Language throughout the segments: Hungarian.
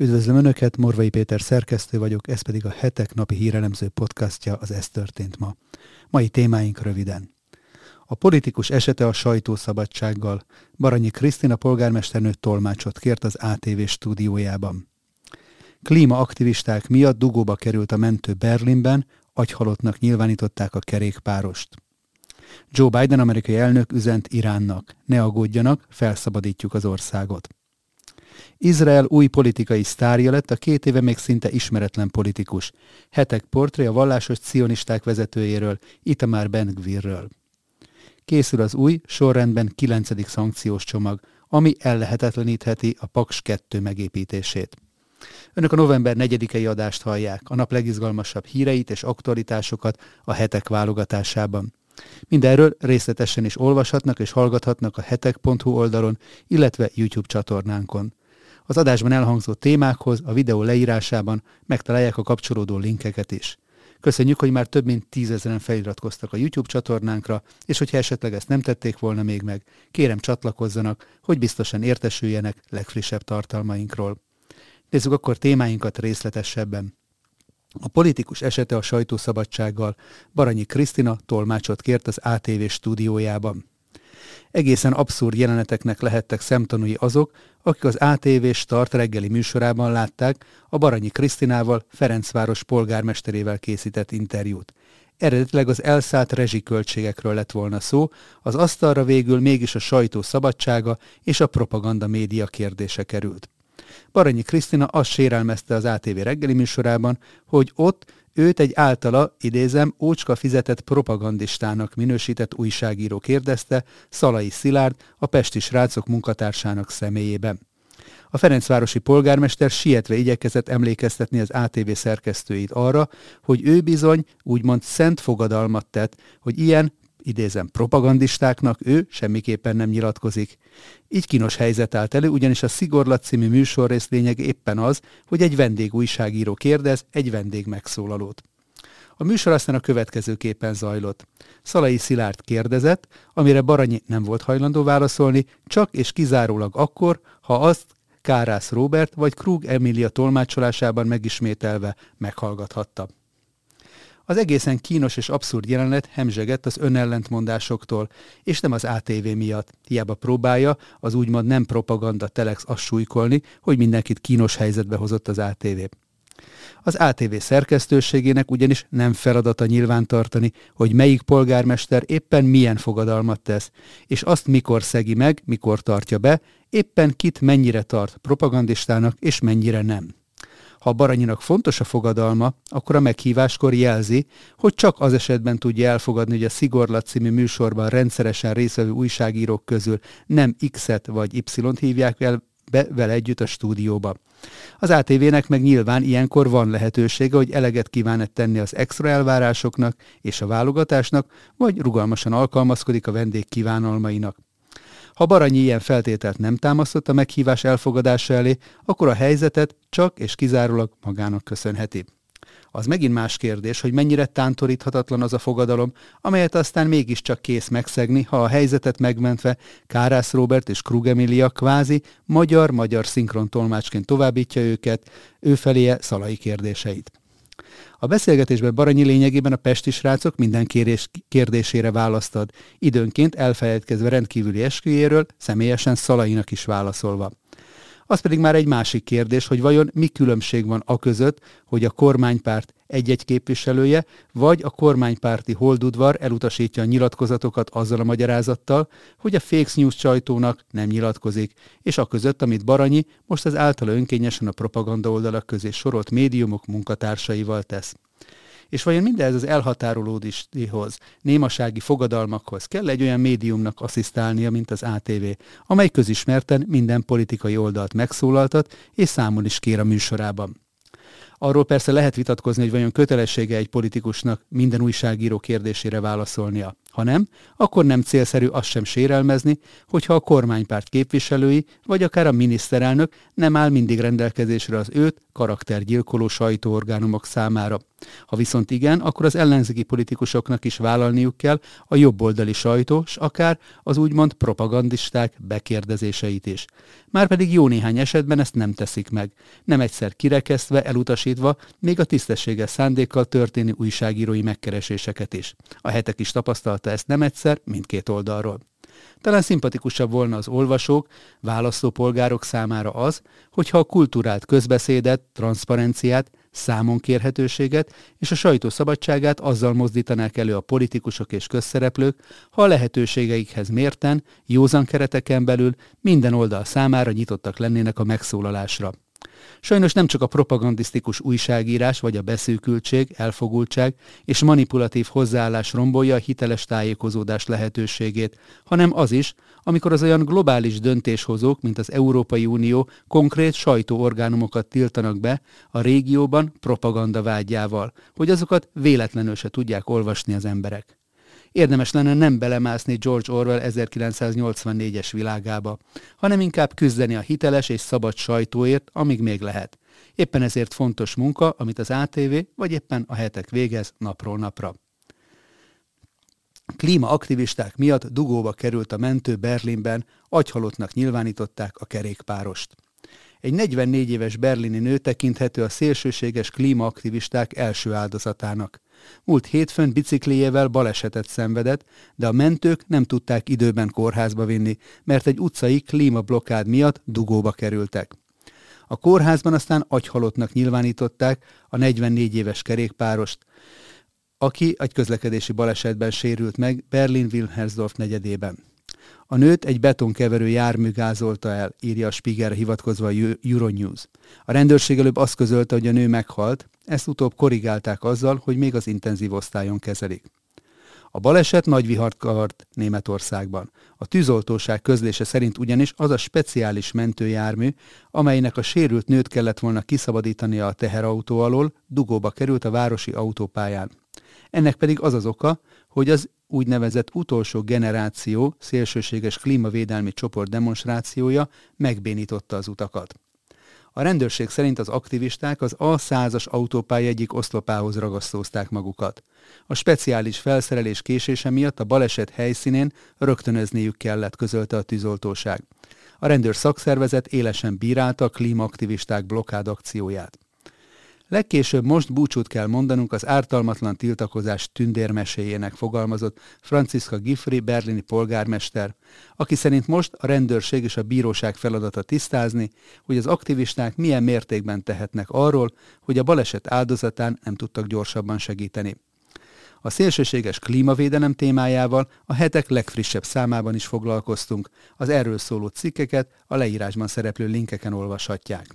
Üdvözlöm Önöket, Morvai Péter szerkesztő vagyok, ez pedig a hetek napi hírelemző podcastja, az Ez történt ma. Mai témáink röviden. A politikus esete a sajtószabadsággal. Baranyi Krisztina polgármesternő tolmácsot kért az ATV stúdiójában. Klímaaktivisták miatt dugóba került a mentő Berlinben, agyhalottnak nyilvánították a kerékpárost. Joe Biden amerikai elnök üzent Iránnak. Ne aggódjanak, felszabadítjuk az országot. Izrael új politikai sztárja lett, a két éve még szinte ismeretlen politikus. Hetek portré a vallásos cionisták vezetőjéről, Itamar Ben-Gvirről. Készül az új, sorrendben kilencedik szankciós csomag, ami ellehetetlenítheti a Paks 2 megépítését. Önök a november 4-i adást hallják, a nap legizgalmasabb híreit és aktualitásokat a hetek válogatásában. Mindenről részletesen is olvashatnak és hallgathatnak a hetek.hu oldalon, illetve YouTube csatornánkon. Az adásban elhangzó témákhoz a videó leírásában megtalálják a kapcsolódó linkeket is. Köszönjük, hogy már több mint tízezeren feliratkoztak a YouTube csatornánkra, és hogyha esetleg ezt nem tették volna még meg, kérem csatlakozzanak, hogy biztosan értesüljenek legfrissebb tartalmainkról. Nézzük akkor témáinkat részletesebben. A politikus esete a sajtószabadsággal Baranyi Krisztina tolmácsot kért az ATV stúdiójában. Egészen abszurd jeleneteknek lehettek szemtanúi azok, akik az ATV Start reggeli műsorában látták a Baranyi Krisztinával Ferencváros polgármesterével készített interjút. Eredetileg az elszállt rezsiköltségekről lett volna szó, az asztalra végül mégis a sajtó szabadsága és a propaganda média kérdése került. Baranyi Krisztina azt sérelmezte az ATV reggeli műsorában, hogy ott őt egy általa, idézem, ócska fizetett propagandistának minősített újságíró kérdezte Szalai Szilárd, a Pesti srácok munkatársának személyében. A Ferencvárosi polgármester sietve igyekezett emlékeztetni az ATV szerkesztőit arra, hogy ő bizony úgymond szent fogadalmat tett, hogy ilyen idézem, propagandistáknak ő semmiképpen nem nyilatkozik. Így kínos helyzet állt elő, ugyanis a Szigorlat című műsorrész lényeg éppen az, hogy egy vendég újságíró kérdez egy vendég megszólalót. A műsor aztán a következőképpen zajlott. Szalai Szilárd kérdezett, amire Baranyi nem volt hajlandó válaszolni, csak és kizárólag akkor, ha azt Kárász Robert vagy Krug Emilia tolmácsolásában megismételve meghallgathatta. Az egészen kínos és abszurd jelenet hemzsegett az önellentmondásoktól, és nem az ATV miatt. Hiába próbálja az úgymond nem propaganda telex azt súlykolni, hogy mindenkit kínos helyzetbe hozott az ATV. Az ATV szerkesztőségének ugyanis nem feladata nyilvántartani, hogy melyik polgármester éppen milyen fogadalmat tesz, és azt mikor szegi meg, mikor tartja be, éppen kit mennyire tart propagandistának, és mennyire nem. Ha Baranyinak fontos a fogadalma, akkor a meghíváskor jelzi, hogy csak az esetben tudja elfogadni, hogy a Szigorlat című műsorban rendszeresen részvevő újságírók közül nem X-et vagy Y-t hívják el be vele együtt a stúdióba. Az ATV-nek meg nyilván ilyenkor van lehetősége, hogy eleget kíván tenni az extra elvárásoknak és a válogatásnak, vagy rugalmasan alkalmazkodik a vendég kívánalmainak. Ha Baranyi ilyen feltételt nem támasztott a meghívás elfogadása elé, akkor a helyzetet csak és kizárólag magának köszönheti. Az megint más kérdés, hogy mennyire tántoríthatatlan az a fogadalom, amelyet aztán mégiscsak kész megszegni, ha a helyzetet megmentve Kárász Robert és Krug Emilia kvázi magyar-magyar szinkron tolmácsként továbbítja őket, ő feléje szalai kérdéseit. A beszélgetésben Baranyi lényegében a pesti srácok minden kérés, kérdésére választad, időnként elfelejtkezve rendkívüli esküjéről, személyesen Szalainak is válaszolva. Az pedig már egy másik kérdés, hogy vajon mi különbség van a között, hogy a kormánypárt egy-egy képviselője, vagy a kormánypárti holdudvar elutasítja a nyilatkozatokat azzal a magyarázattal, hogy a fake news sajtónak nem nyilatkozik, és a között, amit Baranyi most az általa önkényesen a propaganda oldalak közé sorolt médiumok munkatársaival tesz. És vajon mindez az elhatárolódáshoz, némasági fogadalmakhoz kell egy olyan médiumnak asszisztálnia, mint az ATV, amely közismerten minden politikai oldalt megszólaltat és számon is kér a műsorában. Arról persze lehet vitatkozni, hogy vajon kötelessége egy politikusnak minden újságíró kérdésére válaszolnia. Ha nem, akkor nem célszerű azt sem sérelmezni, hogyha a kormánypárt képviselői, vagy akár a miniszterelnök nem áll mindig rendelkezésre az őt karaktergyilkoló sajtóorgánumok számára. Ha viszont igen, akkor az ellenzéki politikusoknak is vállalniuk kell a jobboldali sajtó, akár az úgymond propagandisták bekérdezéseit is. Márpedig jó néhány esetben ezt nem teszik meg. Nem egyszer kirekesztve, elutasítva, még a tisztességes szándékkal történő újságírói megkereséseket is. A hetek is tapasztalta ezt nem egyszer, mindkét oldalról. Talán szimpatikusabb volna az olvasók, választópolgárok számára az, hogyha a kulturált közbeszédet, transzparenciát, számonkérhetőséget és a sajtó szabadságát azzal mozdítanák elő a politikusok és közszereplők, ha a lehetőségeikhez mérten, józan kereteken belül minden oldal számára nyitottak lennének a megszólalásra. Sajnos nem csak a propagandisztikus újságírás vagy a beszűkültség, elfogultság és manipulatív hozzáállás rombolja a hiteles tájékozódás lehetőségét, hanem az is, amikor az olyan globális döntéshozók, mint az Európai Unió konkrét sajtóorgánumokat tiltanak be a régióban propaganda vágyával, hogy azokat véletlenül se tudják olvasni az emberek. Érdemes lenne nem belemászni George Orwell 1984-es világába, hanem inkább küzdeni a hiteles és szabad sajtóért, amíg még lehet. Éppen ezért fontos munka, amit az ATV vagy éppen a hetek végez napról napra. Klímaaktivisták miatt dugóba került a mentő Berlinben, agyhalottnak nyilvánították a kerékpárost. Egy 44 éves berlini nő tekinthető a szélsőséges klímaaktivisták első áldozatának. Múlt hétfőn bicikliével balesetet szenvedett, de a mentők nem tudták időben kórházba vinni, mert egy utcai klímablokkád miatt dugóba kerültek. A kórházban aztán agyhalottnak nyilvánították a 44 éves kerékpárost, aki egy közlekedési balesetben sérült meg Berlin-Wilhelmsdorf negyedében. A nőt egy betonkeverő jármű gázolta el, írja a Spiegel hivatkozva a Euronews. A rendőrség előbb azt közölte, hogy a nő meghalt, ezt utóbb korrigálták azzal, hogy még az intenzív osztályon kezelik. A baleset nagy vihart kavart Németországban. A tűzoltóság közlése szerint ugyanis az a speciális mentőjármű, amelynek a sérült nőt kellett volna kiszabadítania a teherautó alól, dugóba került a városi autópályán. Ennek pedig az az oka, hogy az úgynevezett utolsó generáció szélsőséges klímavédelmi csoport demonstrációja megbénította az utakat. A rendőrség szerint az aktivisták az A100-as autópálya egyik oszlopához ragasztózták magukat. A speciális felszerelés késése miatt a baleset helyszínén rögtönözniük kellett, közölte a tűzoltóság. A rendőr szakszervezet élesen bírálta a klímaaktivisták blokkád akcióját. Legkésőbb most búcsút kell mondanunk az ártalmatlan tiltakozás tündérmeséjének fogalmazott Franciska Giffri berlini polgármester, aki szerint most a rendőrség és a bíróság feladata tisztázni, hogy az aktivisták milyen mértékben tehetnek arról, hogy a baleset áldozatán nem tudtak gyorsabban segíteni. A szélsőséges klímavédelem témájával a hetek legfrissebb számában is foglalkoztunk. Az erről szóló cikkeket a leírásban szereplő linkeken olvashatják.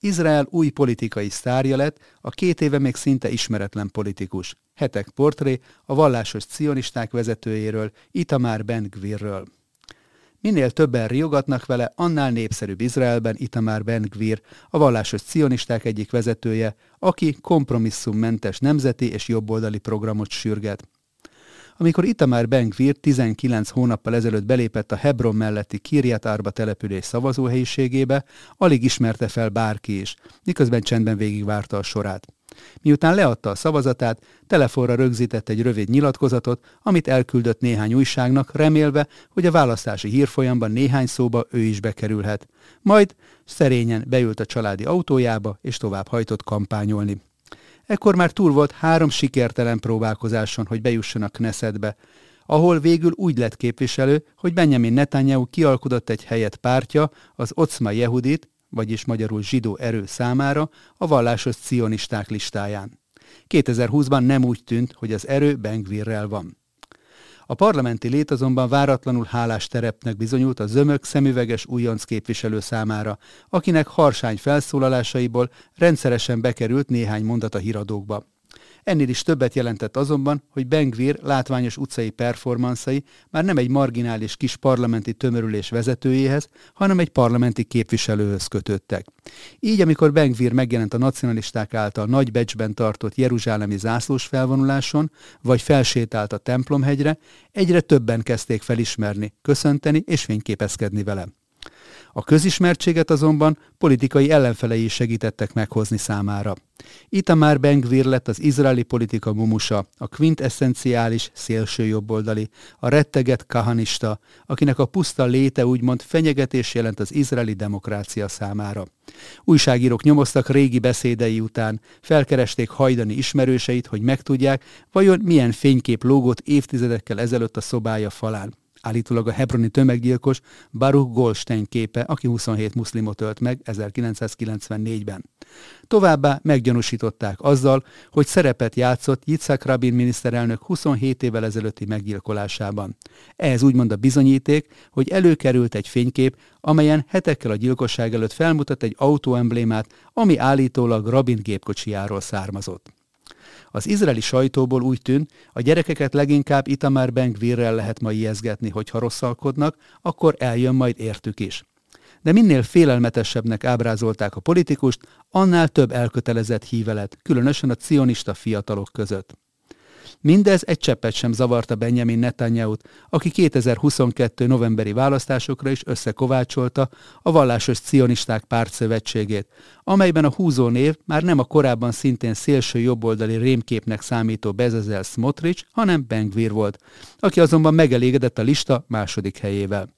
Izrael új politikai sztárja lett, a két éve még szinte ismeretlen politikus. Hetek portré a vallásos cionisták vezetőjéről, Itamár Ben Gvirről. Minél többen riogatnak vele, annál népszerűbb Izraelben Itamár Ben Gvir, a vallásos cionisták egyik vezetője, aki kompromisszummentes nemzeti és jobboldali programot sürget. Amikor Itamár Ben-Gvir 19 hónappal ezelőtt belépett a Hebron melletti Kirjat Arba település szavazóhelyiségébe, alig ismerte fel bárki is, miközben csendben végigvárta a sorát. Miután leadta a szavazatát, telefonra rögzített egy rövid nyilatkozatot, amit elküldött néhány újságnak, remélve, hogy a választási hírfolyamban néhány szóba ő is bekerülhet. Majd szerényen beült a családi autójába, és tovább hajtott kampányolni. Ekkor már túl volt három sikertelen próbálkozáson, hogy bejusson a Knessetbe, ahol végül úgy lett képviselő, hogy Benjamin Netanyahu kialkodott egy helyet pártja, az Ocma Jehudit, vagyis magyarul zsidó erő számára a vallásos cionisták listáján. 2020-ban nem úgy tűnt, hogy az erő Bengvirrel van. A parlamenti lét azonban váratlanul hálás terepnek bizonyult a zömök szemüveges újonc képviselő számára, akinek harsány felszólalásaiból rendszeresen bekerült néhány mondat a híradókba. Ennél is többet jelentett azonban, hogy Bengvir látványos utcai performanszai már nem egy marginális kis parlamenti tömörülés vezetőjéhez, hanem egy parlamenti képviselőhöz kötöttek. Így, amikor Bengvir megjelent a nacionalisták által nagy becsben tartott jeruzsálemi zászlós felvonuláson, vagy felsétált a templomhegyre, egyre többen kezdték felismerni, köszönteni és fényképezkedni vele. A közismertséget azonban politikai ellenfelei is segítettek meghozni számára. Itamar Ben-Gvir lett az izraeli politika mumusa, a quintessenciális szélsőjobboldali, a retteget kahanista, akinek a puszta léte úgymond fenyegetés jelent az izraeli demokrácia számára. Újságírók nyomoztak régi beszédei után, felkeresték hajdani ismerőseit, hogy megtudják, vajon milyen fénykép lógott évtizedekkel ezelőtt a szobája falán állítólag a hebroni tömeggyilkos Baruch Goldstein képe, aki 27 muszlimot ölt meg 1994-ben. Továbbá meggyanúsították azzal, hogy szerepet játszott Yitzhak Rabin miniszterelnök 27 évvel ezelőtti meggyilkolásában. Ez úgymond a bizonyíték, hogy előkerült egy fénykép, amelyen hetekkel a gyilkosság előtt felmutat egy autóemblémát, ami állítólag Rabin gépkocsijáról származott. Az izraeli sajtóból úgy tűnt, a gyerekeket leginkább Itamar Ben Gvirrel lehet ma ijeszgetni, hogyha rosszalkodnak, akkor eljön majd értük is. De minél félelmetesebbnek ábrázolták a politikust, annál több elkötelezett hívelet, különösen a cionista fiatalok között. Mindez egy cseppet sem zavarta Benjamin Netanyahu-t, aki 2022. novemberi választásokra is összekovácsolta a vallásos cionisták pártszövetségét, amelyben a húzó név már nem a korábban szintén szélső jobboldali rémképnek számító Bezezel Smotrich, hanem Bengvir volt, aki azonban megelégedett a lista második helyével.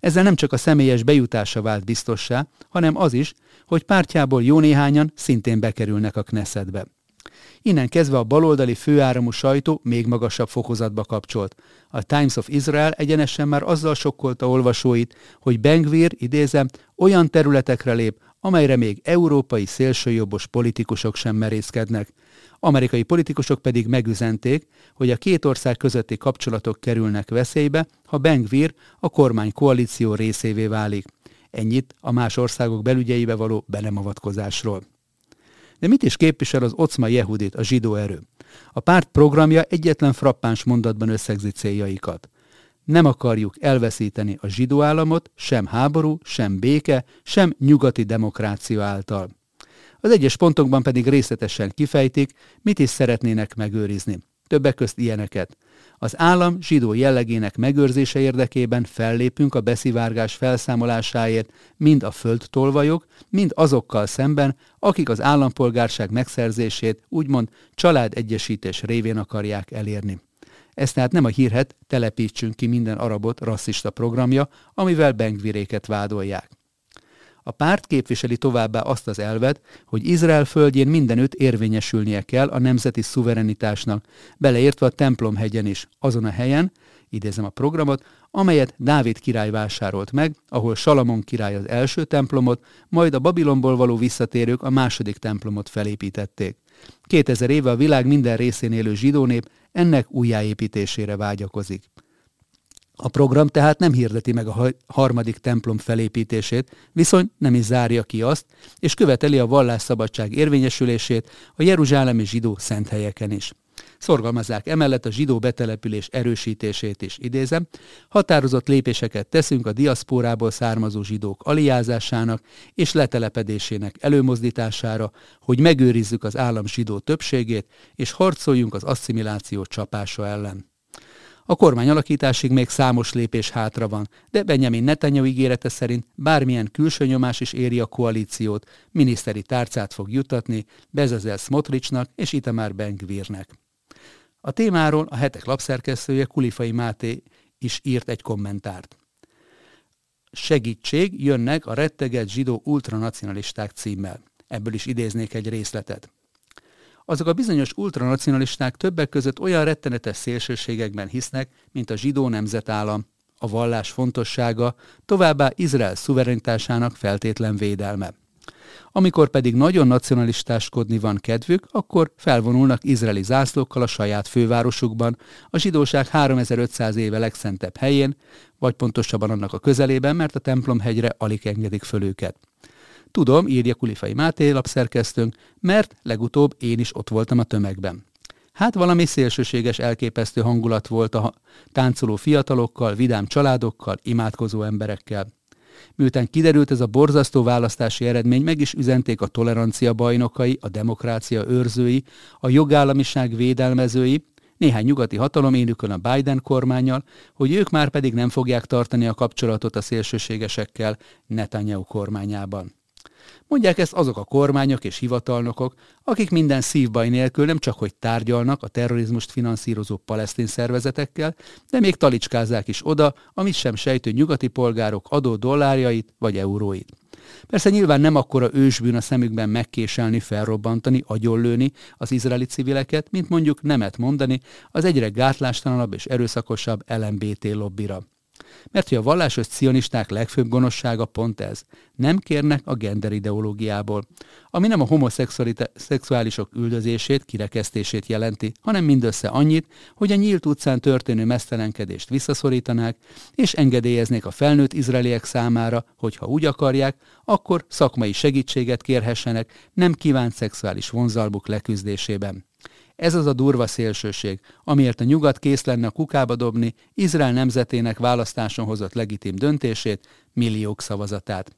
Ezzel nem csak a személyes bejutása vált biztossá, hanem az is, hogy pártjából jó néhányan szintén bekerülnek a Knessetbe. Innen kezdve a baloldali főáramú sajtó még magasabb fokozatba kapcsolt. A Times of Israel egyenesen már azzal sokkolta olvasóit, hogy Bengvir, idézem, olyan területekre lép, amelyre még európai szélsőjobbos politikusok sem merészkednek. Amerikai politikusok pedig megüzenték, hogy a két ország közötti kapcsolatok kerülnek veszélybe, ha Bengvir a kormány koalíció részévé válik. Ennyit a más országok belügyeibe való benemavatkozásról. De mit is képvisel az Ocma Jehudit, a zsidó erő? A párt programja egyetlen frappáns mondatban összegzi céljaikat. Nem akarjuk elveszíteni a zsidó államot, sem háború, sem béke, sem nyugati demokrácia által. Az egyes pontokban pedig részletesen kifejtik, mit is szeretnének megőrizni. Többek közt ilyeneket. Az állam zsidó jellegének megőrzése érdekében fellépünk a beszivárgás felszámolásáért mind a földtolvajok, mind azokkal szemben, akik az állampolgárság megszerzését úgymond családegyesítés révén akarják elérni. Ez tehát nem a hírhet telepítsünk ki minden arabot rasszista programja, amivel Bengviréket vádolják. A párt képviseli továbbá azt az elvet, hogy Izrael földjén mindenütt érvényesülnie kell a nemzeti szuverenitásnak, beleértve a templomhegyen is, azon a helyen, idézem a programot, amelyet Dávid király vásárolt meg, ahol Salamon király az első templomot, majd a Babilonból való visszatérők a második templomot felépítették. 2000 éve a világ minden részén élő zsidó nép ennek újjáépítésére vágyakozik. A program tehát nem hirdeti meg a harmadik templom felépítését, viszont nem is zárja ki azt, és követeli a vallásszabadság érvényesülését a jeruzsálemi zsidó szent helyeken is. Szorgalmazzák emellett a zsidó betelepülés erősítését is, idézem, határozott lépéseket teszünk a diaszpórából származó zsidók aliázásának és letelepedésének előmozdítására, hogy megőrizzük az állam zsidó többségét, és harcoljunk az asszimiláció csapása ellen. A kormányalakításig még számos lépés hátra van, de Benjamin Netanyahu ígérete szerint bármilyen külső nyomás is éri a koalíciót, miniszteri tárcát fog jutatni Bezezel Smotrichnak és Itamar Ben-Gvirnek. A témáról a hetek lapszerkesztője Kulifai Máté is írt egy kommentárt. Segítség jönnek a retteget zsidó ultranacionalisták címmel. Ebből is idéznék egy részletet azok a bizonyos ultranacionalisták többek között olyan rettenetes szélsőségekben hisznek, mint a zsidó nemzetállam, a vallás fontossága, továbbá Izrael szuverenitásának feltétlen védelme. Amikor pedig nagyon nacionalistáskodni van kedvük, akkor felvonulnak izraeli zászlókkal a saját fővárosukban, a zsidóság 3500 éve legszentebb helyén, vagy pontosabban annak a közelében, mert a templomhegyre alig engedik föl őket. Tudom, írja Kulifai Máté lapszerkesztőnk, mert legutóbb én is ott voltam a tömegben. Hát valami szélsőséges, elképesztő hangulat volt a táncoló fiatalokkal, vidám családokkal, imádkozó emberekkel. Miután kiderült ez a borzasztó választási eredmény, meg is üzenték a tolerancia bajnokai, a demokrácia őrzői, a jogállamiság védelmezői, néhány nyugati hatalom énükön a Biden kormányjal, hogy ők már pedig nem fogják tartani a kapcsolatot a szélsőségesekkel Netanyahu kormányában. Mondják ezt azok a kormányok és hivatalnokok, akik minden szívbaj nélkül nem csak hogy tárgyalnak a terrorizmust finanszírozó palesztin szervezetekkel, de még talicskázzák is oda, amit sem sejtő nyugati polgárok adó dollárjait vagy euróit. Persze nyilván nem akkora ősbűn a szemükben megkéselni, felrobbantani, agyonlőni az izraeli civileket, mint mondjuk nemet mondani az egyre gátlástalanabb és erőszakosabb LMBT lobbira. Mert hogy a vallásos cionisták legfőbb gonoszsága pont ez. Nem kérnek a gender ideológiából, ami nem a homoszexuálisok üldözését, kirekesztését jelenti, hanem mindössze annyit, hogy a nyílt utcán történő mesztelenkedést visszaszorítanák, és engedélyeznék a felnőtt izraeliek számára, hogy ha úgy akarják, akkor szakmai segítséget kérhessenek nem kívánt szexuális vonzalmuk leküzdésében. Ez az a durva szélsőség, amiért a nyugat kész lenne a kukába dobni Izrael nemzetének választáson hozott legitim döntését, milliók szavazatát.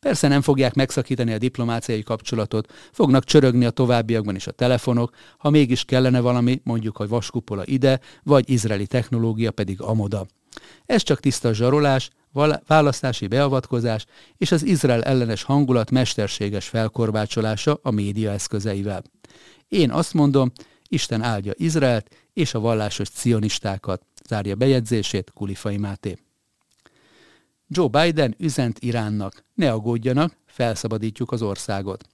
Persze nem fogják megszakítani a diplomáciai kapcsolatot, fognak csörögni a továbbiakban is a telefonok, ha mégis kellene valami, mondjuk a vaskupola ide, vagy izraeli technológia pedig amoda. Ez csak tiszta zsarolás, választási beavatkozás és az Izrael ellenes hangulat mesterséges felkorbácsolása a média eszközeivel. Én azt mondom, Isten áldja Izraelt és a vallásos cionistákat, zárja bejegyzését Kulifai Máté. Joe Biden üzent Iránnak, ne aggódjanak, felszabadítjuk az országot.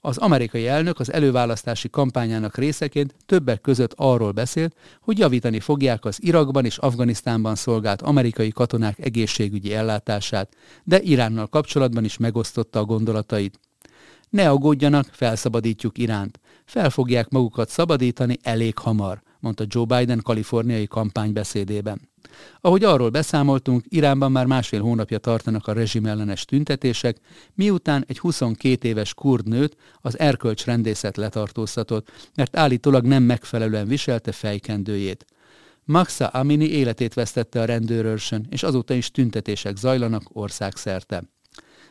Az amerikai elnök az előválasztási kampányának részeként többek között arról beszélt, hogy javítani fogják az Irakban és Afganisztánban szolgált amerikai katonák egészségügyi ellátását, de Iránnal kapcsolatban is megosztotta a gondolatait. Ne aggódjanak, felszabadítjuk Iránt. Fel fogják magukat szabadítani elég hamar, mondta Joe Biden kaliforniai kampánybeszédében. Ahogy arról beszámoltunk, Iránban már másfél hónapja tartanak a rezsimellenes tüntetések, miután egy 22 éves kurd nőt az erkölcsrendészet letartóztatott, mert állítólag nem megfelelően viselte fejkendőjét. Maxa Amini életét vesztette a rendőrőrsön, és azóta is tüntetések zajlanak országszerte.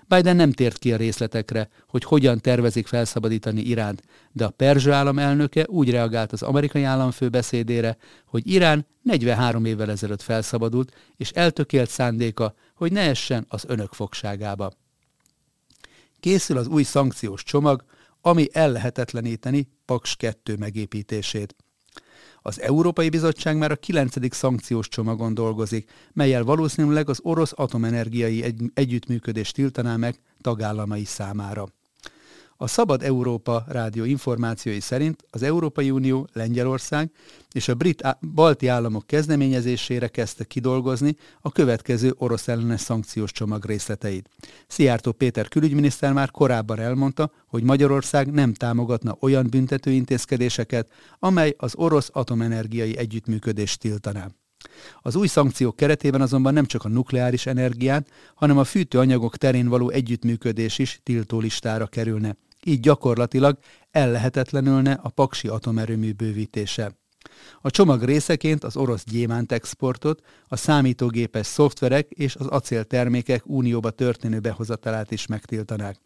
Biden nem tért ki a részletekre, hogy hogyan tervezik felszabadítani Iránt, de a Perzsa állam elnöke úgy reagált az amerikai államfő beszédére, hogy Irán 43 évvel ezelőtt felszabadult, és eltökélt szándéka, hogy ne essen az önök fogságába. Készül az új szankciós csomag, ami ellehetetleníteni Paks 2 megépítését. Az Európai Bizottság már a 9. szankciós csomagon dolgozik, melyel valószínűleg az orosz atomenergiai egy- együttműködést tiltaná meg tagállamai számára. A Szabad Európa rádió információi szerint az Európai Unió, Lengyelország és a brit balti államok kezdeményezésére kezdte kidolgozni a következő orosz ellenes szankciós csomag részleteit. Szijjártó Péter külügyminiszter már korábban elmondta, hogy Magyarország nem támogatna olyan büntető intézkedéseket, amely az orosz atomenergiai együttműködést tiltaná. Az új szankciók keretében azonban nem csak a nukleáris energiát, hanem a fűtőanyagok terén való együttműködés is tiltó listára kerülne így gyakorlatilag ellehetetlenülne a paksi atomerőmű bővítése. A csomag részeként az orosz gyémánt exportot, a számítógépes szoftverek és az acéltermékek unióba történő behozatalát is megtiltanák.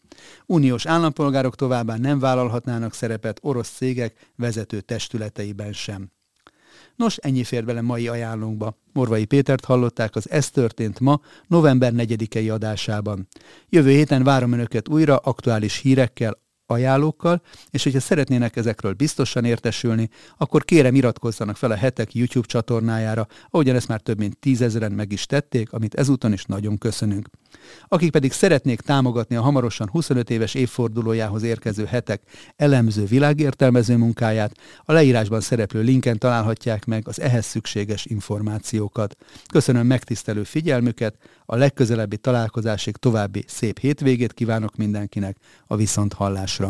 Uniós állampolgárok továbbá nem vállalhatnának szerepet orosz cégek vezető testületeiben sem. Nos, ennyi fér bele mai ajánlónkba. Morvai Pétert hallották az Ez történt ma, november 4-i adásában. Jövő héten várom Önöket újra aktuális hírekkel, ajánlókkal, és hogyha szeretnének ezekről biztosan értesülni, akkor kérem iratkozzanak fel a hetek YouTube csatornájára, ahogyan ezt már több mint tízezeren meg is tették, amit ezúton is nagyon köszönünk. Akik pedig szeretnék támogatni a hamarosan 25 éves évfordulójához érkező hetek elemző világértelmező munkáját, a leírásban szereplő linken találhatják meg az ehhez szükséges információkat. Köszönöm megtisztelő figyelmüket, a legközelebbi találkozásig további szép hétvégét kívánok mindenkinek, a viszont hallásra.